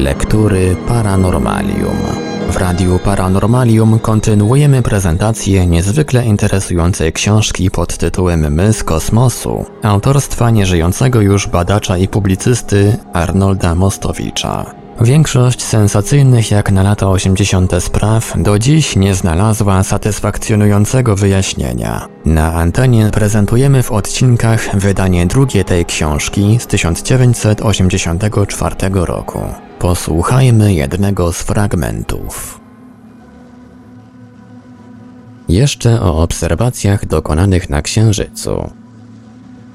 Lektury Paranormalium. W Radiu Paranormalium kontynuujemy prezentację niezwykle interesującej książki pod tytułem My z kosmosu, autorstwa nieżyjącego już badacza i publicysty Arnolda Mostowicza. Większość sensacyjnych jak na lata 80. spraw do dziś nie znalazła satysfakcjonującego wyjaśnienia. Na antenie prezentujemy w odcinkach wydanie drugie tej książki z 1984 roku. Posłuchajmy jednego z fragmentów. Jeszcze o obserwacjach dokonanych na Księżycu.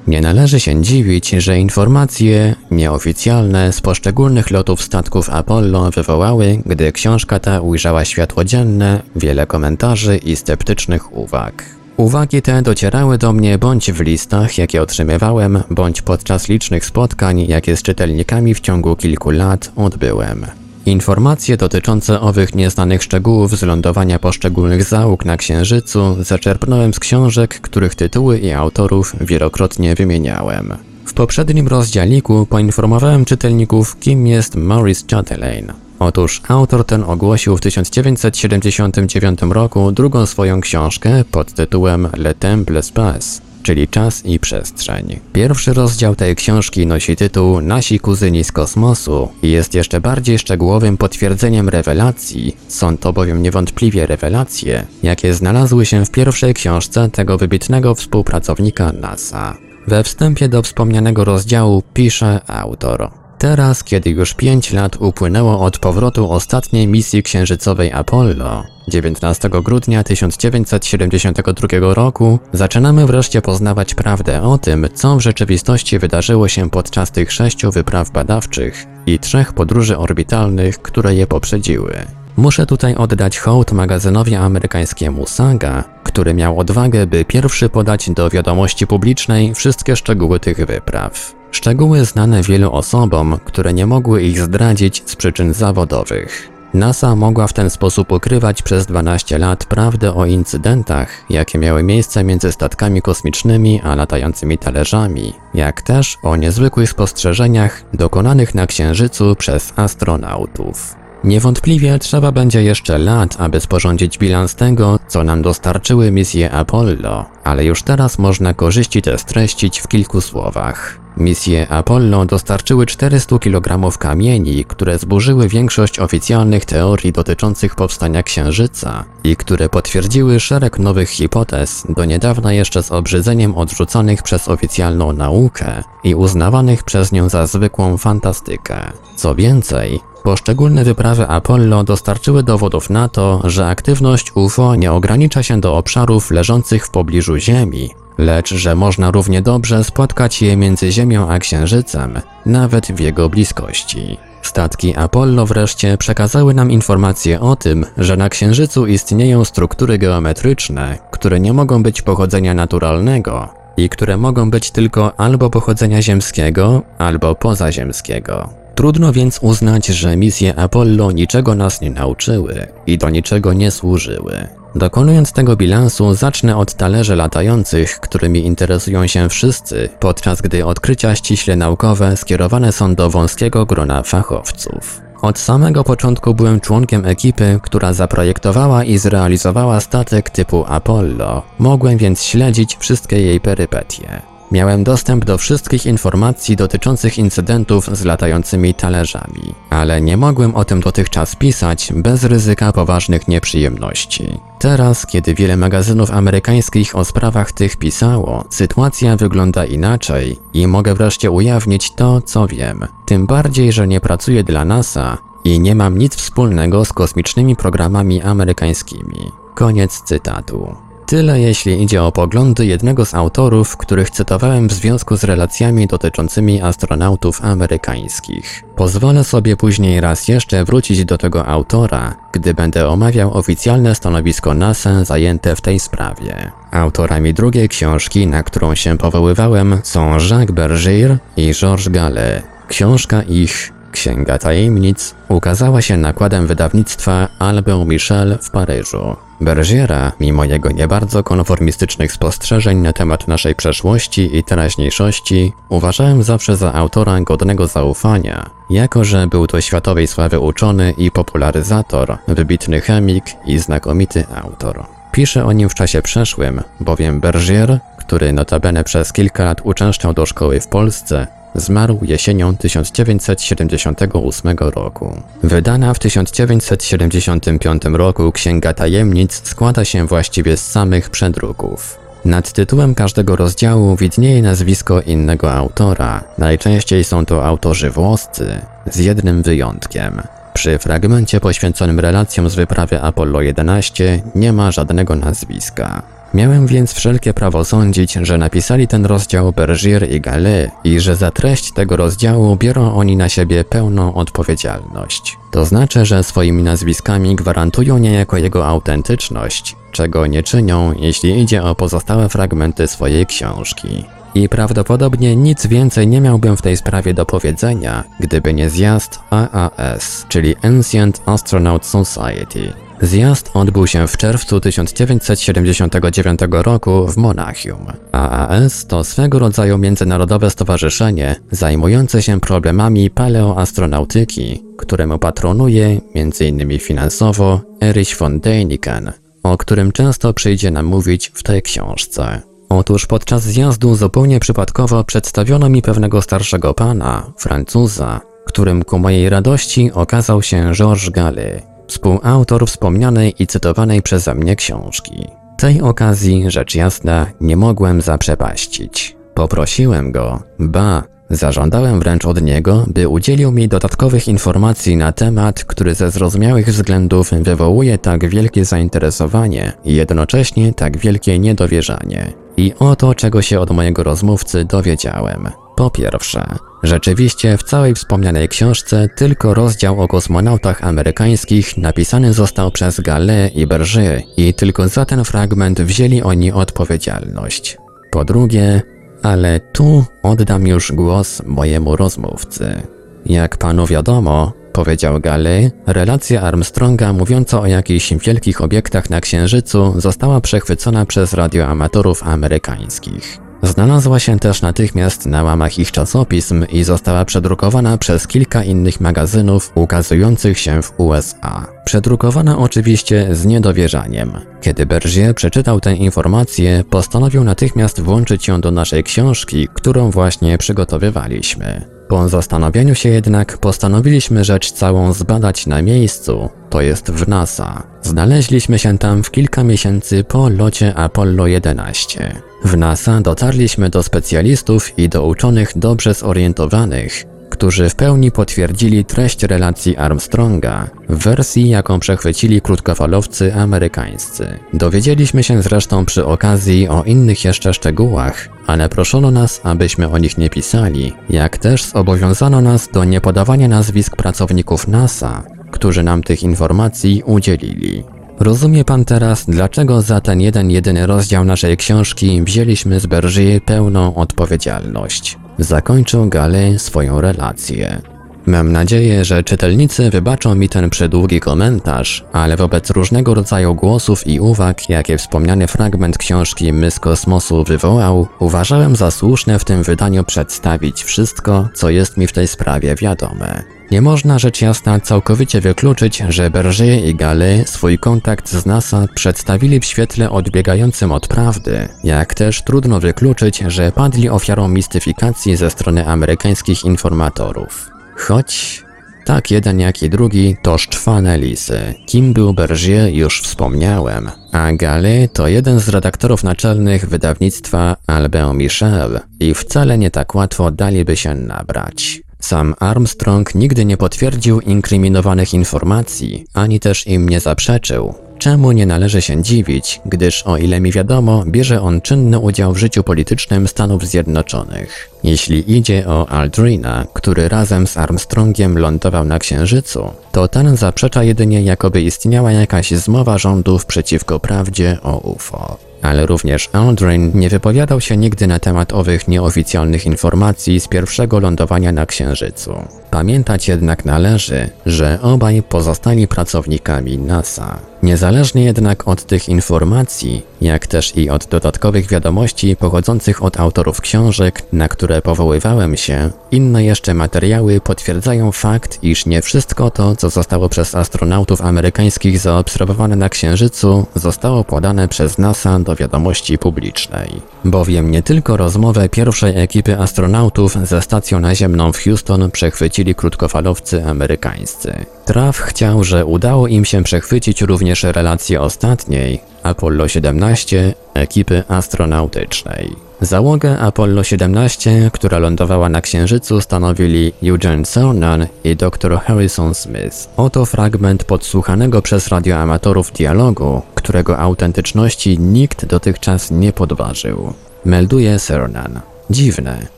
Nie należy się dziwić, że informacje nieoficjalne z poszczególnych lotów statków Apollo wywołały, gdy książka ta ujrzała światło dzienne, wiele komentarzy i sceptycznych uwag. Uwagi te docierały do mnie bądź w listach, jakie otrzymywałem, bądź podczas licznych spotkań, jakie z czytelnikami w ciągu kilku lat odbyłem. Informacje dotyczące owych nieznanych szczegółów z lądowania poszczególnych załóg na Księżycu zaczerpnąłem z książek, których tytuły i autorów wielokrotnie wymieniałem. W poprzednim rozdziałiku poinformowałem czytelników, kim jest Maurice Chatelain. Otóż autor ten ogłosił w 1979 roku drugą swoją książkę pod tytułem Le Temple Space, czyli Czas i Przestrzeń. Pierwszy rozdział tej książki nosi tytuł Nasi kuzyni z kosmosu i jest jeszcze bardziej szczegółowym potwierdzeniem rewelacji, są to bowiem niewątpliwie rewelacje, jakie znalazły się w pierwszej książce tego wybitnego współpracownika NASA. We wstępie do wspomnianego rozdziału pisze autor. Teraz, kiedy już 5 lat upłynęło od powrotu ostatniej misji księżycowej Apollo, 19 grudnia 1972 roku, zaczynamy wreszcie poznawać prawdę o tym, co w rzeczywistości wydarzyło się podczas tych sześciu wypraw badawczych i trzech podróży orbitalnych, które je poprzedziły. Muszę tutaj oddać hołd magazynowi amerykańskiemu Saga, który miał odwagę, by pierwszy podać do wiadomości publicznej wszystkie szczegóły tych wypraw. Szczegóły znane wielu osobom, które nie mogły ich zdradzić z przyczyn zawodowych. NASA mogła w ten sposób ukrywać przez 12 lat prawdę o incydentach, jakie miały miejsce między statkami kosmicznymi a latającymi talerzami, jak też o niezwykłych spostrzeżeniach dokonanych na Księżycu przez astronautów. Niewątpliwie trzeba będzie jeszcze lat, aby sporządzić bilans tego, co nam dostarczyły misje Apollo, ale już teraz można korzyści te streścić w kilku słowach. Misje Apollo dostarczyły 400 kg kamieni, które zburzyły większość oficjalnych teorii dotyczących powstania Księżyca i które potwierdziły szereg nowych hipotez, do niedawna jeszcze z obrzydzeniem odrzuconych przez oficjalną naukę i uznawanych przez nią za zwykłą fantastykę. Co więcej, Poszczególne wyprawy Apollo dostarczyły dowodów na to, że aktywność UFO nie ogranicza się do obszarów leżących w pobliżu Ziemi, lecz że można równie dobrze spotkać je między Ziemią a Księżycem, nawet w jego bliskości. Statki Apollo wreszcie przekazały nam informacje o tym, że na Księżycu istnieją struktury geometryczne, które nie mogą być pochodzenia naturalnego i które mogą być tylko albo pochodzenia ziemskiego, albo pozaziemskiego. Trudno więc uznać, że misje Apollo niczego nas nie nauczyły i do niczego nie służyły. Dokonując tego bilansu, zacznę od talerzy latających, którymi interesują się wszyscy, podczas gdy odkrycia ściśle naukowe skierowane są do wąskiego grona fachowców. Od samego początku byłem członkiem ekipy, która zaprojektowała i zrealizowała statek typu Apollo. Mogłem więc śledzić wszystkie jej perypetie. Miałem dostęp do wszystkich informacji dotyczących incydentów z latającymi talerzami, ale nie mogłem o tym dotychczas pisać bez ryzyka poważnych nieprzyjemności. Teraz, kiedy wiele magazynów amerykańskich o sprawach tych pisało, sytuacja wygląda inaczej i mogę wreszcie ujawnić to, co wiem. Tym bardziej, że nie pracuję dla NASA i nie mam nic wspólnego z kosmicznymi programami amerykańskimi. Koniec cytatu. Tyle jeśli idzie o poglądy jednego z autorów, których cytowałem w związku z relacjami dotyczącymi astronautów amerykańskich. Pozwolę sobie później raz jeszcze wrócić do tego autora, gdy będę omawiał oficjalne stanowisko NASA zajęte w tej sprawie. Autorami drugiej książki, na którą się powoływałem, są Jacques Bergier i Georges Gallet. Książka ich Księga Tajemnic ukazała się nakładem wydawnictwa Albert Michel w Paryżu. Bergiera, mimo jego nie bardzo konformistycznych spostrzeżeń na temat naszej przeszłości i teraźniejszości, uważałem zawsze za autora godnego zaufania, jako że był to światowej sławy uczony i popularyzator, wybitny chemik i znakomity autor. Piszę o nim w czasie przeszłym, bowiem Bergier, który notabene przez kilka lat uczęszczał do szkoły w Polsce, Zmarł jesienią 1978 roku. Wydana w 1975 roku Księga Tajemnic składa się właściwie z samych przedruków. Nad tytułem każdego rozdziału widnieje nazwisko innego autora. Najczęściej są to autorzy włoscy, z jednym wyjątkiem. Przy fragmencie poświęconym relacjom z wyprawy Apollo 11 nie ma żadnego nazwiska. Miałem więc wszelkie prawo sądzić, że napisali ten rozdział Bergier i Gallet i że za treść tego rozdziału biorą oni na siebie pełną odpowiedzialność. To znaczy, że swoimi nazwiskami gwarantują niejako jego autentyczność, czego nie czynią, jeśli idzie o pozostałe fragmenty swojej książki. I prawdopodobnie nic więcej nie miałbym w tej sprawie do powiedzenia, gdyby nie zjazd AAS, czyli Ancient Astronaut Society, Zjazd odbył się w czerwcu 1979 roku w Monachium. AAS to swego rodzaju międzynarodowe stowarzyszenie zajmujące się problemami paleoastronautyki, któremu patronuje m.in. finansowo Erich von Däniken, o którym często przyjdzie nam mówić w tej książce. Otóż podczas zjazdu zupełnie przypadkowo przedstawiono mi pewnego starszego pana, Francuza, którym ku mojej radości okazał się Georges Gallet, współautor wspomnianej i cytowanej przeze mnie książki. Tej okazji, rzecz jasna, nie mogłem zaprzepaścić. Poprosiłem go, ba, zażądałem wręcz od niego, by udzielił mi dodatkowych informacji na temat, który ze zrozumiałych względów wywołuje tak wielkie zainteresowanie i jednocześnie tak wielkie niedowierzanie. I oto czego się od mojego rozmówcy dowiedziałem. Po pierwsze, rzeczywiście w całej wspomnianej książce tylko rozdział o kosmonautach amerykańskich napisany został przez Gallet i Berger i tylko za ten fragment wzięli oni odpowiedzialność. Po drugie, ale tu oddam już głos mojemu rozmówcy. Jak panu wiadomo, powiedział Gallet, relacja Armstronga mówiąca o jakichś wielkich obiektach na Księżycu została przechwycona przez radioamatorów amerykańskich. Znalazła się też natychmiast na łamach ich czasopism i została przedrukowana przez kilka innych magazynów ukazujących się w USA. Przedrukowana oczywiście z niedowierzaniem. Kiedy Bergier przeczytał tę informację, postanowił natychmiast włączyć ją do naszej książki, którą właśnie przygotowywaliśmy. Po zastanowieniu się jednak postanowiliśmy rzecz całą zbadać na miejscu, to jest w NASA. Znaleźliśmy się tam w kilka miesięcy po locie Apollo 11. W NASA dotarliśmy do specjalistów i do uczonych dobrze zorientowanych, którzy w pełni potwierdzili treść relacji Armstronga w wersji, jaką przechwycili krótkofalowcy amerykańscy. Dowiedzieliśmy się zresztą przy okazji o innych jeszcze szczegółach, ale proszono nas, abyśmy o nich nie pisali, jak też zobowiązano nas do niepodawania nazwisk pracowników NASA, którzy nam tych informacji udzielili. Rozumie pan teraz, dlaczego za ten jeden jedyny rozdział naszej książki wzięliśmy z Bergier pełną odpowiedzialność. Zakończył Gale swoją relację. Mam nadzieję, że czytelnicy wybaczą mi ten przedługi komentarz, ale wobec różnego rodzaju głosów i uwag, jakie wspomniany fragment książki My z kosmosu wywołał, uważałem za słuszne w tym wydaniu przedstawić wszystko, co jest mi w tej sprawie wiadome. Nie można rzecz jasna całkowicie wykluczyć, że Berger i Gallet swój kontakt z NASA przedstawili w świetle odbiegającym od prawdy, jak też trudno wykluczyć, że padli ofiarą mistyfikacji ze strony amerykańskich informatorów. Choć tak jeden jak i drugi to szczwane lisy. Kim był Bergier już wspomniałem, a Gallet to jeden z redaktorów naczelnych wydawnictwa Albert Michel i wcale nie tak łatwo daliby się nabrać. Sam Armstrong nigdy nie potwierdził inkryminowanych informacji, ani też im nie zaprzeczył, czemu nie należy się dziwić, gdyż o ile mi wiadomo, bierze on czynny udział w życiu politycznym Stanów Zjednoczonych. Jeśli idzie o Aldrina, który razem z Armstrongiem lądował na Księżycu, to ten zaprzecza jedynie jakoby istniała jakaś zmowa rządów przeciwko prawdzie o UFO. Ale również Aldrin nie wypowiadał się nigdy na temat owych nieoficjalnych informacji z pierwszego lądowania na Księżycu. Pamiętać jednak należy, że obaj pozostali pracownikami NASA. Niezależnie jednak od tych informacji, jak też i od dodatkowych wiadomości pochodzących od autorów książek, na które powoływałem się, inne jeszcze materiały potwierdzają fakt, iż nie wszystko to, co zostało przez astronautów amerykańskich zaobserwowane na Księżycu, zostało podane przez NASA do wiadomości publicznej. Bowiem nie tylko rozmowę pierwszej ekipy astronautów ze stacją naziemną w Houston przechwycili krótkofalowcy amerykańscy. Traf chciał, że udało im się przechwycić również relacje ostatniej, Apollo 17, ekipy astronautycznej. Załogę Apollo 17, która lądowała na Księżycu, stanowili Eugene Cernan i dr Harrison Smith. Oto fragment podsłuchanego przez radioamatorów dialogu, którego autentyczności nikt dotychczas nie podważył. Melduje Cernan. Dziwne.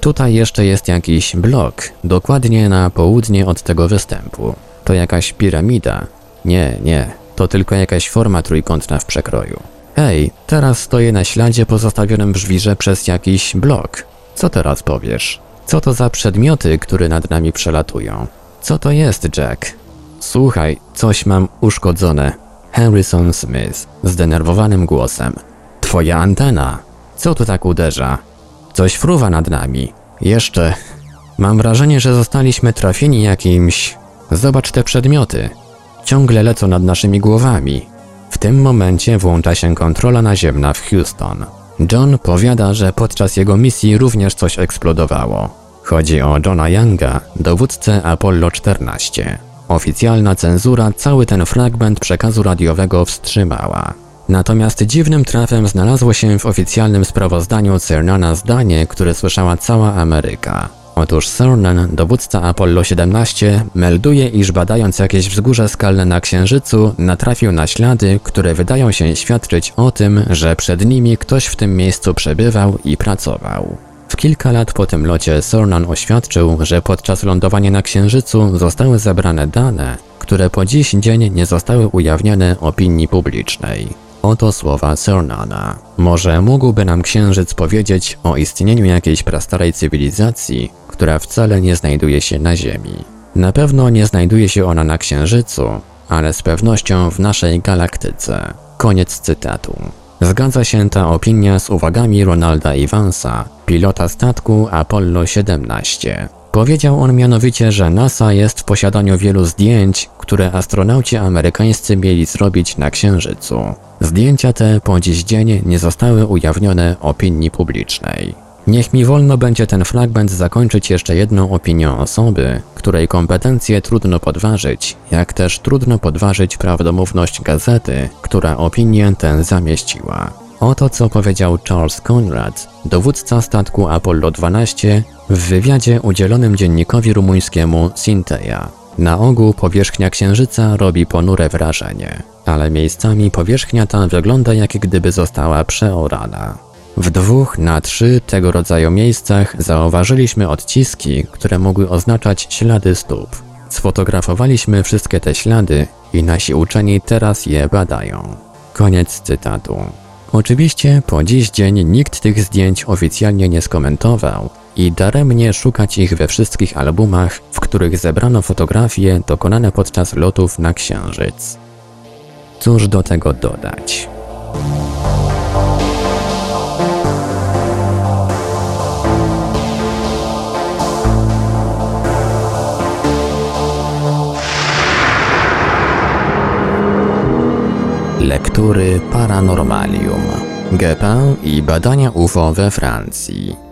Tutaj jeszcze jest jakiś blok, dokładnie na południe od tego występu. To jakaś piramida. Nie, nie, to tylko jakaś forma trójkątna w przekroju. Hej, teraz stoję na śladzie pozostawionym w żwirze przez jakiś blok. Co teraz powiesz? Co to za przedmioty, które nad nami przelatują? Co to jest, Jack? Słuchaj, coś mam uszkodzone. Harrison Smith, zdenerwowanym głosem. Twoja antena. Co tu tak uderza? Coś fruwa nad nami. Jeszcze. Mam wrażenie, że zostaliśmy trafieni jakimś... Zobacz te przedmioty. Ciągle lecą nad naszymi głowami. W tym momencie włącza się kontrola naziemna w Houston. John powiada, że podczas jego misji również coś eksplodowało. Chodzi o Johna Younga, dowódcę Apollo 14. Oficjalna cenzura cały ten fragment przekazu radiowego wstrzymała. Natomiast dziwnym trafem znalazło się w oficjalnym sprawozdaniu Cernana zdanie, które słyszała cała Ameryka. Otóż Cernan, dowódca Apollo 17, melduje, iż badając jakieś wzgórze skalne na Księżycu, natrafił na ślady, które wydają się świadczyć o tym, że przed nimi ktoś w tym miejscu przebywał i pracował. W kilka lat po tym locie Cernan oświadczył, że podczas lądowania na Księżycu zostały zebrane dane, które po dziś dzień nie zostały ujawnione opinii publicznej. Oto słowa Cernana. Może mógłby nam Księżyc powiedzieć o istnieniu jakiejś prastarej cywilizacji, która wcale nie znajduje się na Ziemi. Na pewno nie znajduje się ona na Księżycu, ale z pewnością w naszej galaktyce. Koniec cytatu. Zgadza się ta opinia z uwagami Ronalda Evansa, pilota statku Apollo 17. Powiedział on mianowicie, że NASA jest w posiadaniu wielu zdjęć, które astronauci amerykańscy mieli zrobić na Księżycu. Zdjęcia te po dziś dzień nie zostały ujawnione opinii publicznej. Niech mi wolno będzie ten fragment zakończyć jeszcze jedną opinią osoby, której kompetencje trudno podważyć, jak też trudno podważyć prawdomówność gazety, która opinię tę zamieściła. Oto co powiedział Charles Conrad, dowódca statku Apollo 12, w wywiadzie udzielonym dziennikowi rumuńskiemu Sinteja. Na ogół powierzchnia Księżyca robi ponure wrażenie, ale miejscami powierzchnia ta wygląda jak gdyby została przeorana. W dwóch na trzy tego rodzaju miejscach zauważyliśmy odciski, które mogły oznaczać ślady stóp. Sfotografowaliśmy wszystkie te ślady i nasi uczeni teraz je badają. Koniec cytatu. Oczywiście po dziś dzień nikt tych zdjęć oficjalnie nie skomentował i daremnie szukać ich we wszystkich albumach, w których zebrano fotografie dokonane podczas lotów na Księżyc. Cóż do tego dodać? Lektury Paranormalium GP i badania UFO we Francji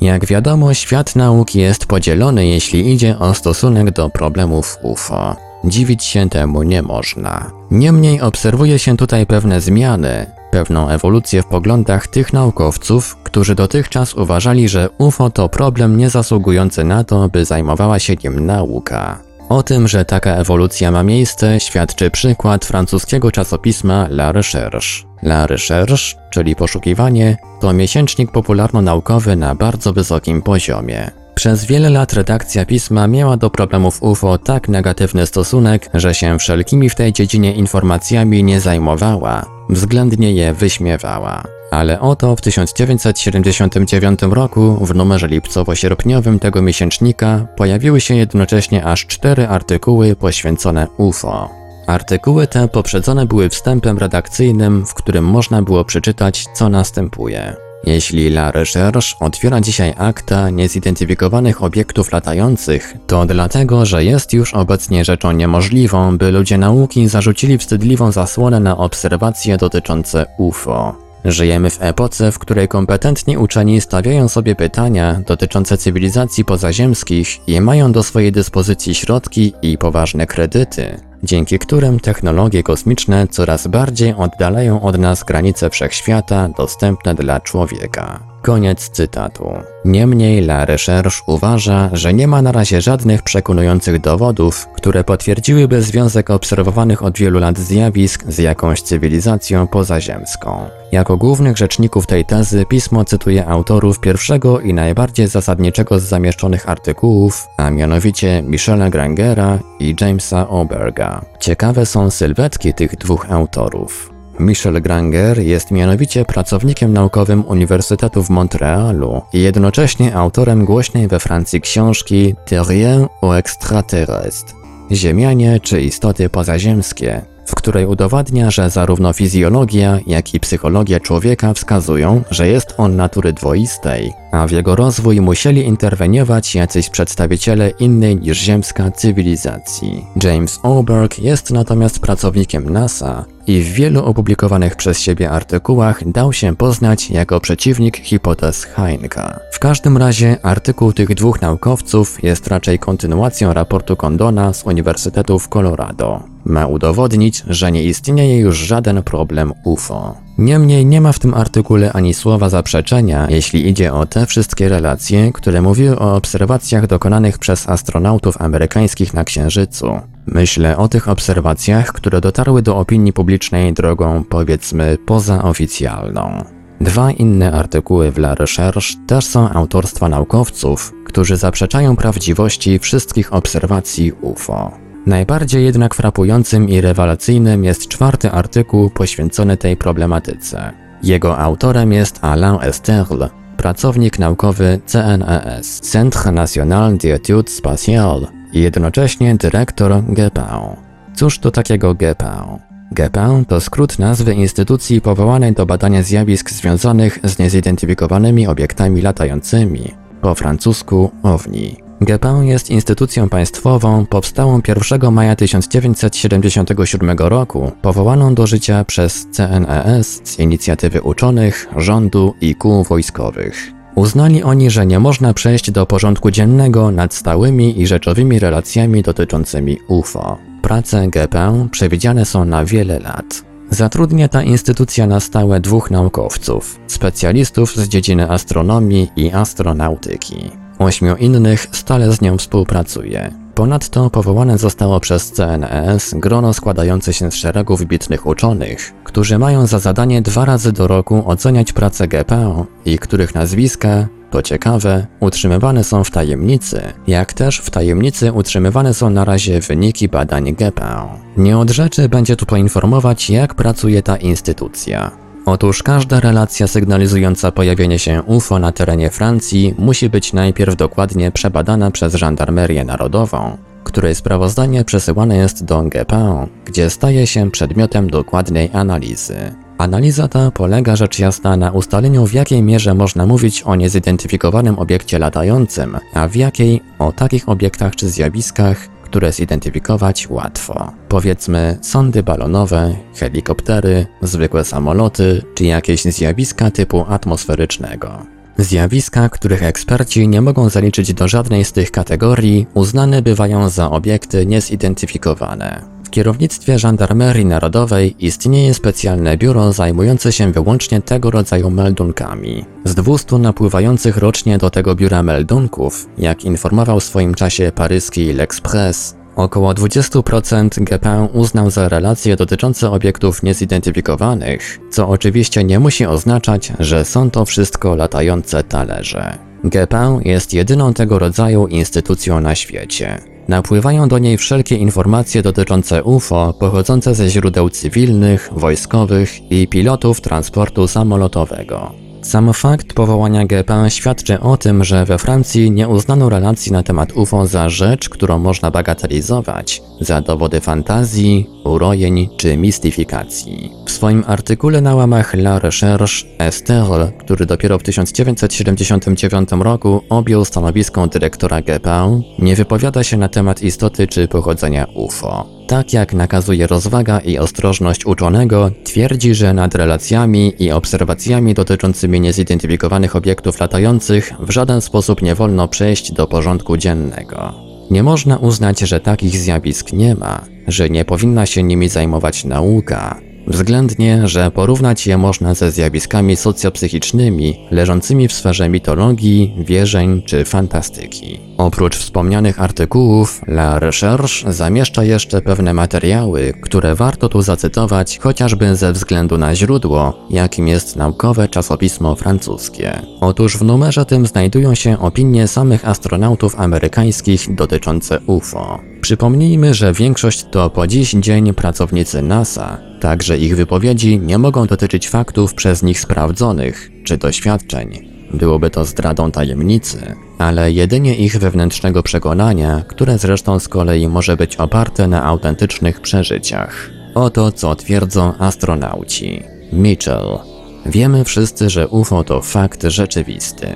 Jak wiadomo, świat nauki jest podzielony, jeśli idzie o stosunek do problemów UFO. Dziwić się temu nie można. Niemniej obserwuje się tutaj pewne zmiany, pewną ewolucję w poglądach tych naukowców, którzy dotychczas uważali, że UFO to problem nie zasługujący na to, by zajmowała się nim nauka. O tym, że taka ewolucja ma miejsce, świadczy przykład francuskiego czasopisma La Recherche. La Recherche, czyli poszukiwanie, to miesięcznik popularno-naukowy na bardzo wysokim poziomie. Przez wiele lat redakcja pisma miała do problemów UFO tak negatywny stosunek, że się wszelkimi w tej dziedzinie informacjami nie zajmowała, względnie je wyśmiewała. Ale oto w 1979 roku w numerze lipcowo-sierpniowym tego miesięcznika pojawiły się jednocześnie aż cztery artykuły poświęcone UFO. Artykuły te poprzedzone były wstępem redakcyjnym, w którym można było przeczytać, co następuje. Jeśli La Recherche otwiera dzisiaj akta niezidentyfikowanych obiektów latających, to dlatego, że jest już obecnie rzeczą niemożliwą, by ludzie nauki zarzucili wstydliwą zasłonę na obserwacje dotyczące UFO. Żyjemy w epoce, w której kompetentni uczeni stawiają sobie pytania dotyczące cywilizacji pozaziemskich i mają do swojej dyspozycji środki i poważne kredyty, dzięki którym technologie kosmiczne coraz bardziej oddalają od nas granice wszechświata dostępne dla człowieka. Koniec cytatu. Niemniej La Recherche uważa, że nie ma na razie żadnych przekonujących dowodów, które potwierdziłyby związek obserwowanych od wielu lat zjawisk z jakąś cywilizacją pozaziemską. Jako głównych rzeczników tej tezy pismo cytuje autorów pierwszego i najbardziej zasadniczego z zamieszczonych artykułów, a mianowicie Michela Grangera i Jamesa Oberga. Ciekawe są sylwetki tych dwóch autorów. Michel Granger jest mianowicie pracownikiem naukowym Uniwersytetu w Montrealu i jednocześnie autorem głośnej we Francji książki Terrien ou extraterrestre Ziemianie czy istoty pozaziemskie, w której udowadnia, że zarówno fizjologia, jak i psychologia człowieka wskazują, że jest on natury dwoistej, a w jego rozwój musieli interweniować jacyś przedstawiciele innej niż ziemska cywilizacji. James Oberg jest natomiast pracownikiem NASA i w wielu opublikowanych przez siebie artykułach dał się poznać jako przeciwnik hipotez Heinka. W każdym razie artykuł tych dwóch naukowców jest raczej kontynuacją raportu Condona z Uniwersytetu w Colorado. Ma udowodnić, że nie istnieje już żaden problem UFO. Niemniej nie ma w tym artykule ani słowa zaprzeczenia, jeśli idzie o te wszystkie relacje, które mówiły o obserwacjach dokonanych przez astronautów amerykańskich na Księżycu. Myślę o tych obserwacjach, które dotarły do opinii publicznej drogą, powiedzmy, pozaoficjalną. Dwa inne artykuły w La Recherche też są autorstwa naukowców, którzy zaprzeczają prawdziwości wszystkich obserwacji UFO. Najbardziej jednak frapującym i rewelacyjnym jest czwarty artykuł poświęcony tej problematyce. Jego autorem jest Alain Esterle, pracownik naukowy CNES, Centre National d'Études Spatiales i jednocześnie dyrektor GPAO. Cóż to takiego GPAO? GPAO to skrót nazwy instytucji powołanej do badania zjawisk związanych z niezidentyfikowanymi obiektami latającymi, po francusku OVNI. GPAO jest instytucją państwową powstałą 1 maja 1977 roku, powołaną do życia przez CNES z inicjatywy uczonych, rządu i kół wojskowych. Uznali oni, że nie można przejść do porządku dziennego nad stałymi i rzeczowymi relacjami dotyczącymi UFO. Prace GPAO przewidziane są na wiele lat. Zatrudnia ta instytucja na stałe dwóch naukowców, specjalistów z dziedziny astronomii i astronautyki. Ośmiu innych stale z nią współpracuje. Ponadto powołane zostało przez CNES grono składające się z szeregu wybitnych uczonych, którzy mają za zadanie dwa razy do roku oceniać pracę GPO i których nazwiska, to ciekawe, utrzymywane są w tajemnicy, jak też w tajemnicy utrzymywane są na razie wyniki badań GPO. Nie od rzeczy będzie tu poinformować, jak pracuje ta instytucja. Otóż każda relacja sygnalizująca pojawienie się UFO na terenie Francji musi być najpierw dokładnie przebadana przez Żandarmerię Narodową, której sprawozdanie przesyłane jest do GPO, gdzie staje się przedmiotem dokładnej analizy. Analiza ta polega rzecz jasna na ustaleniu w jakiej mierze można mówić o niezidentyfikowanym obiekcie latającym, a w jakiej o takich obiektach czy zjawiskach, które zidentyfikować łatwo. Powiedzmy sądy balonowe, helikoptery, zwykłe samoloty czy jakieś zjawiska typu atmosferycznego. Zjawiska, których eksperci nie mogą zaliczyć do żadnej z tych kategorii, uznane bywają za obiekty niezidentyfikowane. W kierownictwie Żandarmerii Narodowej istnieje specjalne biuro zajmujące się wyłącznie tego rodzaju meldunkami. Z 200 napływających rocznie do tego biura meldunków, jak informował w swoim czasie paryski L'Express, Około 20% GP uznał za relacje dotyczące obiektów niezidentyfikowanych, co oczywiście nie musi oznaczać, że są to wszystko latające talerze. GP jest jedyną tego rodzaju instytucją na świecie. Napływają do niej wszelkie informacje dotyczące UFO pochodzące ze źródeł cywilnych, wojskowych i pilotów transportu samolotowego. Sam fakt powołania GP świadczy o tym, że we Francji nie uznano relacji na temat UFO za rzecz, którą można bagatelizować, za dowody fantazji, urojeń czy mistyfikacji. W swoim artykule na łamach La Recherche, Estelle, który dopiero w 1979 roku objął stanowisko dyrektora GP, nie wypowiada się na temat istoty czy pochodzenia UFO tak jak nakazuje rozwaga i ostrożność uczonego, twierdzi, że nad relacjami i obserwacjami dotyczącymi niezidentyfikowanych obiektów latających w żaden sposób nie wolno przejść do porządku dziennego. Nie można uznać, że takich zjawisk nie ma, że nie powinna się nimi zajmować nauka, Względnie, że porównać je można ze zjawiskami socjopsychicznymi leżącymi w sferze mitologii, wierzeń czy fantastyki. Oprócz wspomnianych artykułów, La Recherche zamieszcza jeszcze pewne materiały, które warto tu zacytować chociażby ze względu na źródło, jakim jest naukowe czasopismo francuskie. Otóż w numerze tym znajdują się opinie samych astronautów amerykańskich dotyczące UFO. Przypomnijmy, że większość to po dziś dzień pracownicy NASA, także ich wypowiedzi nie mogą dotyczyć faktów przez nich sprawdzonych czy doświadczeń. Byłoby to zdradą tajemnicy, ale jedynie ich wewnętrznego przekonania, które zresztą z kolei może być oparte na autentycznych przeżyciach. Oto co twierdzą astronauci. Mitchell. Wiemy wszyscy, że UFO to fakt rzeczywisty.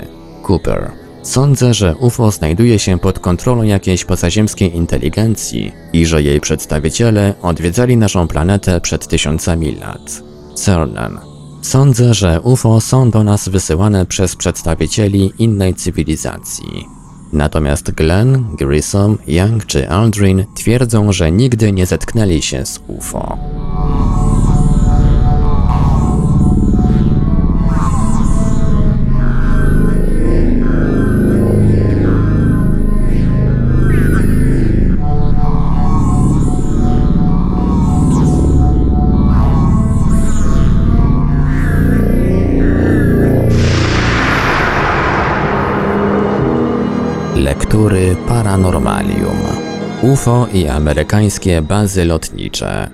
Cooper. Sądzę, że UFO znajduje się pod kontrolą jakiejś pozaziemskiej inteligencji i że jej przedstawiciele odwiedzali naszą planetę przed tysiącami lat. Cernan. Sądzę, że UFO są do nas wysyłane przez przedstawicieli innej cywilizacji. Natomiast Glenn, Grissom, Young czy Aldrin twierdzą, że nigdy nie zetknęli się z UFO. UFO i amerykańskie bazy lotnicze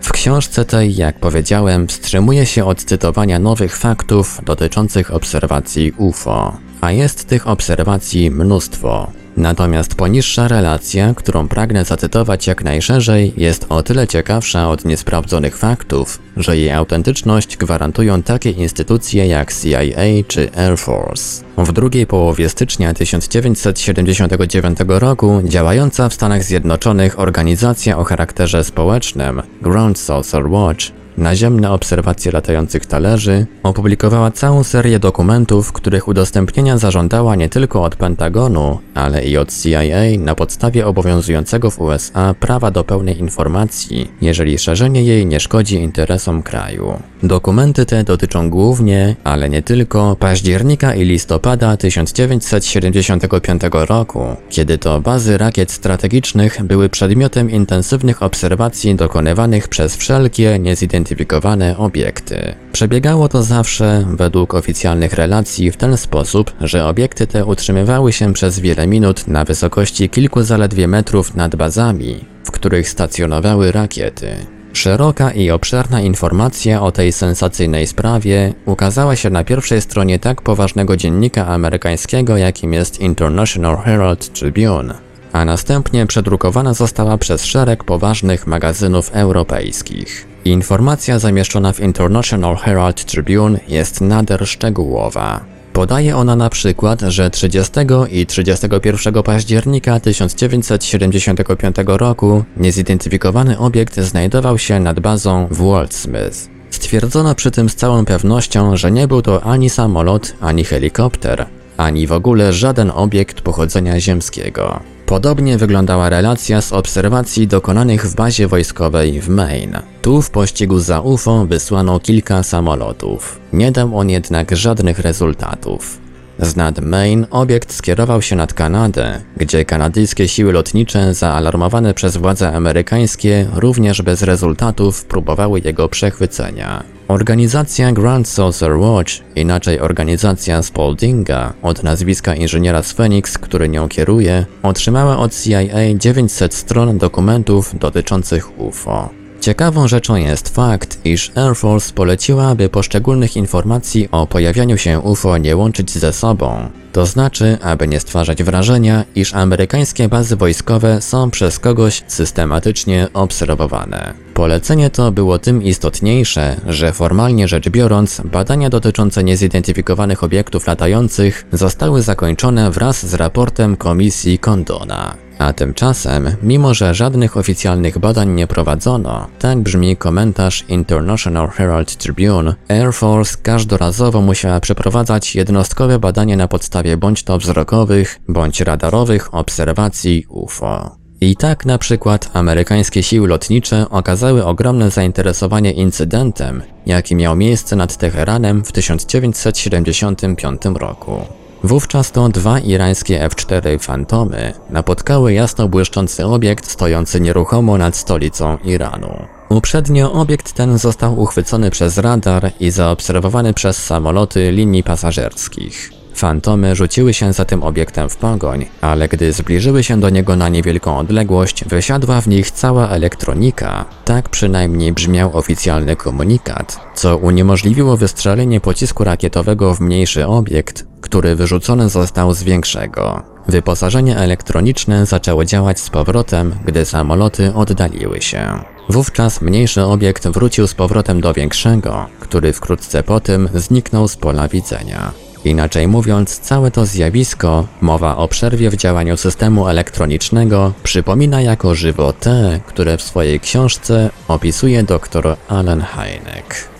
W książce tej, jak powiedziałem, wstrzymuje się od cytowania nowych faktów dotyczących obserwacji UFO, a jest tych obserwacji mnóstwo. Natomiast poniższa relacja, którą pragnę zacytować jak najszerzej, jest o tyle ciekawsza od niesprawdzonych faktów, że jej autentyczność gwarantują takie instytucje jak CIA czy Air Force. W drugiej połowie stycznia 1979 roku działająca w Stanach Zjednoczonych organizacja o charakterze społecznym Ground Saucer Watch naziemne obserwacje latających talerzy, opublikowała całą serię dokumentów, których udostępnienia zażądała nie tylko od Pentagonu, ale i od CIA na podstawie obowiązującego w USA prawa do pełnej informacji, jeżeli szerzenie jej nie szkodzi interesom kraju. Dokumenty te dotyczą głównie, ale nie tylko, października i listopada 1975 roku, kiedy to bazy rakiet strategicznych były przedmiotem intensywnych obserwacji dokonywanych przez wszelkie niezidentyfikowane zidentyfikowane obiekty. Przebiegało to zawsze, według oficjalnych relacji, w ten sposób, że obiekty te utrzymywały się przez wiele minut na wysokości kilku zaledwie metrów nad bazami, w których stacjonowały rakiety. Szeroka i obszerna informacja o tej sensacyjnej sprawie ukazała się na pierwszej stronie tak poważnego dziennika amerykańskiego, jakim jest International Herald Tribune, a następnie przedrukowana została przez szereg poważnych magazynów europejskich. Informacja zamieszczona w International Herald Tribune jest nader szczegółowa. Podaje ona na przykład, że 30 i 31 października 1975 roku niezidentyfikowany obiekt znajdował się nad bazą w Waldsmith. Stwierdzono przy tym z całą pewnością, że nie był to ani samolot, ani helikopter, ani w ogóle żaden obiekt pochodzenia ziemskiego. Podobnie wyglądała relacja z obserwacji dokonanych w bazie wojskowej w Maine. Tu w pościgu za UFO wysłano kilka samolotów. Nie dał on jednak żadnych rezultatów. Z nad Maine obiekt skierował się nad Kanadę, gdzie kanadyjskie siły lotnicze zaalarmowane przez władze amerykańskie również bez rezultatów próbowały jego przechwycenia. Organizacja Grand Saucer Watch, inaczej organizacja Spaldinga, od nazwiska inżyniera z Phoenix, który nią kieruje, otrzymała od CIA 900 stron dokumentów dotyczących UFO. Ciekawą rzeczą jest fakt, iż Air Force poleciła, aby poszczególnych informacji o pojawianiu się UFO nie łączyć ze sobą. To znaczy, aby nie stwarzać wrażenia, iż amerykańskie bazy wojskowe są przez kogoś systematycznie obserwowane. Polecenie to było tym istotniejsze, że formalnie rzecz biorąc, badania dotyczące niezidentyfikowanych obiektów latających zostały zakończone wraz z raportem komisji Condona. A tymczasem, mimo że żadnych oficjalnych badań nie prowadzono, tak brzmi komentarz International Herald Tribune, Air Force każdorazowo musiała przeprowadzać jednostkowe badanie na podstawie bądź to wzrokowych, bądź radarowych obserwacji UFO. I tak na przykład amerykańskie siły lotnicze okazały ogromne zainteresowanie incydentem, jaki miał miejsce nad Teheranem w 1975 roku. Wówczas to dwa irańskie F-4 Fantomy napotkały jasno błyszczący obiekt stojący nieruchomo nad stolicą Iranu. Uprzednio obiekt ten został uchwycony przez radar i zaobserwowany przez samoloty linii pasażerskich. Fantomy rzuciły się za tym obiektem w pogoń, ale gdy zbliżyły się do niego na niewielką odległość, wysiadła w nich cała elektronika. Tak przynajmniej brzmiał oficjalny komunikat, co uniemożliwiło wystrzelenie pocisku rakietowego w mniejszy obiekt, który wyrzucony został z większego. Wyposażenie elektroniczne zaczęło działać z powrotem, gdy samoloty oddaliły się. Wówczas mniejszy obiekt wrócił z powrotem do większego, który wkrótce po tym zniknął z pola widzenia. Inaczej mówiąc, całe to zjawisko, mowa o przerwie w działaniu systemu elektronicznego, przypomina jako żywo te, które w swojej książce opisuje dr Alan Hynek.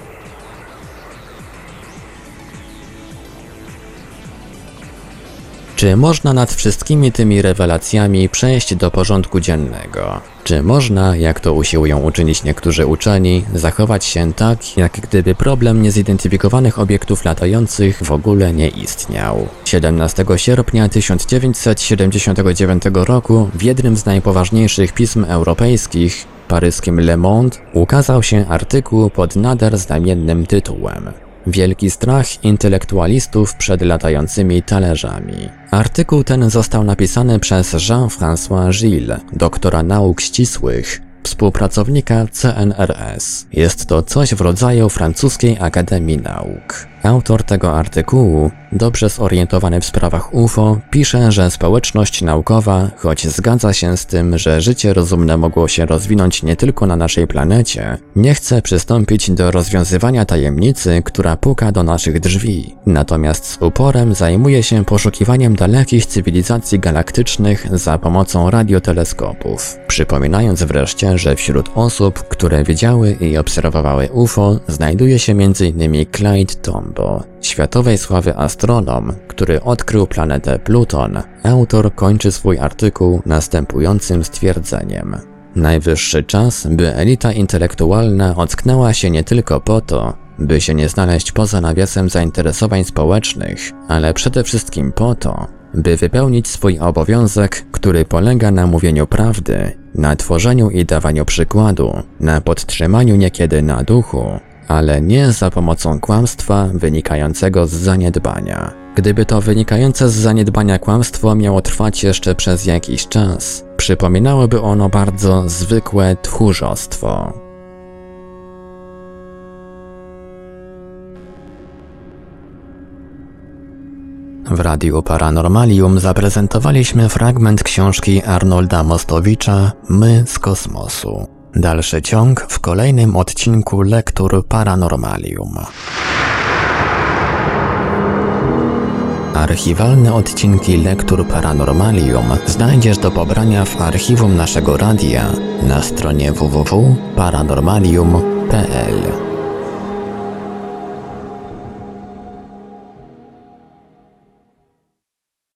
Czy można nad wszystkimi tymi rewelacjami przejść do porządku dziennego? Czy można, jak to usiłują uczynić niektórzy uczeni, zachować się tak, jak gdyby problem niezidentyfikowanych obiektów latających w ogóle nie istniał? 17 sierpnia 1979 roku w jednym z najpoważniejszych pism europejskich, paryskim Le Monde, ukazał się artykuł pod nader znamiennym tytułem Wielki strach intelektualistów przed latającymi talerzami. Artykuł ten został napisany przez Jean-François Gilles, doktora nauk ścisłych, współpracownika CNRS. Jest to coś w rodzaju francuskiej Akademii Nauk. Autor tego artykułu, dobrze zorientowany w sprawach UFO, pisze, że społeczność naukowa, choć zgadza się z tym, że życie rozumne mogło się rozwinąć nie tylko na naszej planecie, nie chce przystąpić do rozwiązywania tajemnicy, która puka do naszych drzwi. Natomiast z uporem zajmuje się poszukiwaniem dalekich cywilizacji galaktycznych za pomocą radioteleskopów. Przypominając wreszcie, że wśród osób, które widziały i obserwowały UFO, znajduje się m.in. Clyde Tom światowej sławy astronom, który odkrył planetę Pluton, autor kończy swój artykuł następującym stwierdzeniem. Najwyższy czas, by elita intelektualna ocknęła się nie tylko po to, by się nie znaleźć poza nawiasem zainteresowań społecznych, ale przede wszystkim po to, by wypełnić swój obowiązek, który polega na mówieniu prawdy, na tworzeniu i dawaniu przykładu, na podtrzymaniu niekiedy na duchu, ale nie za pomocą kłamstwa wynikającego z zaniedbania. Gdyby to wynikające z zaniedbania kłamstwo miało trwać jeszcze przez jakiś czas, przypominałoby ono bardzo zwykłe tchórzostwo. W Radiu Paranormalium zaprezentowaliśmy fragment książki Arnolda Mostowicza My z kosmosu. Dalszy ciąg w kolejnym odcinku Lektur Paranormalium. Archiwalne odcinki Lektur Paranormalium znajdziesz do pobrania w archiwum naszego radia na stronie www.paranormalium.pl.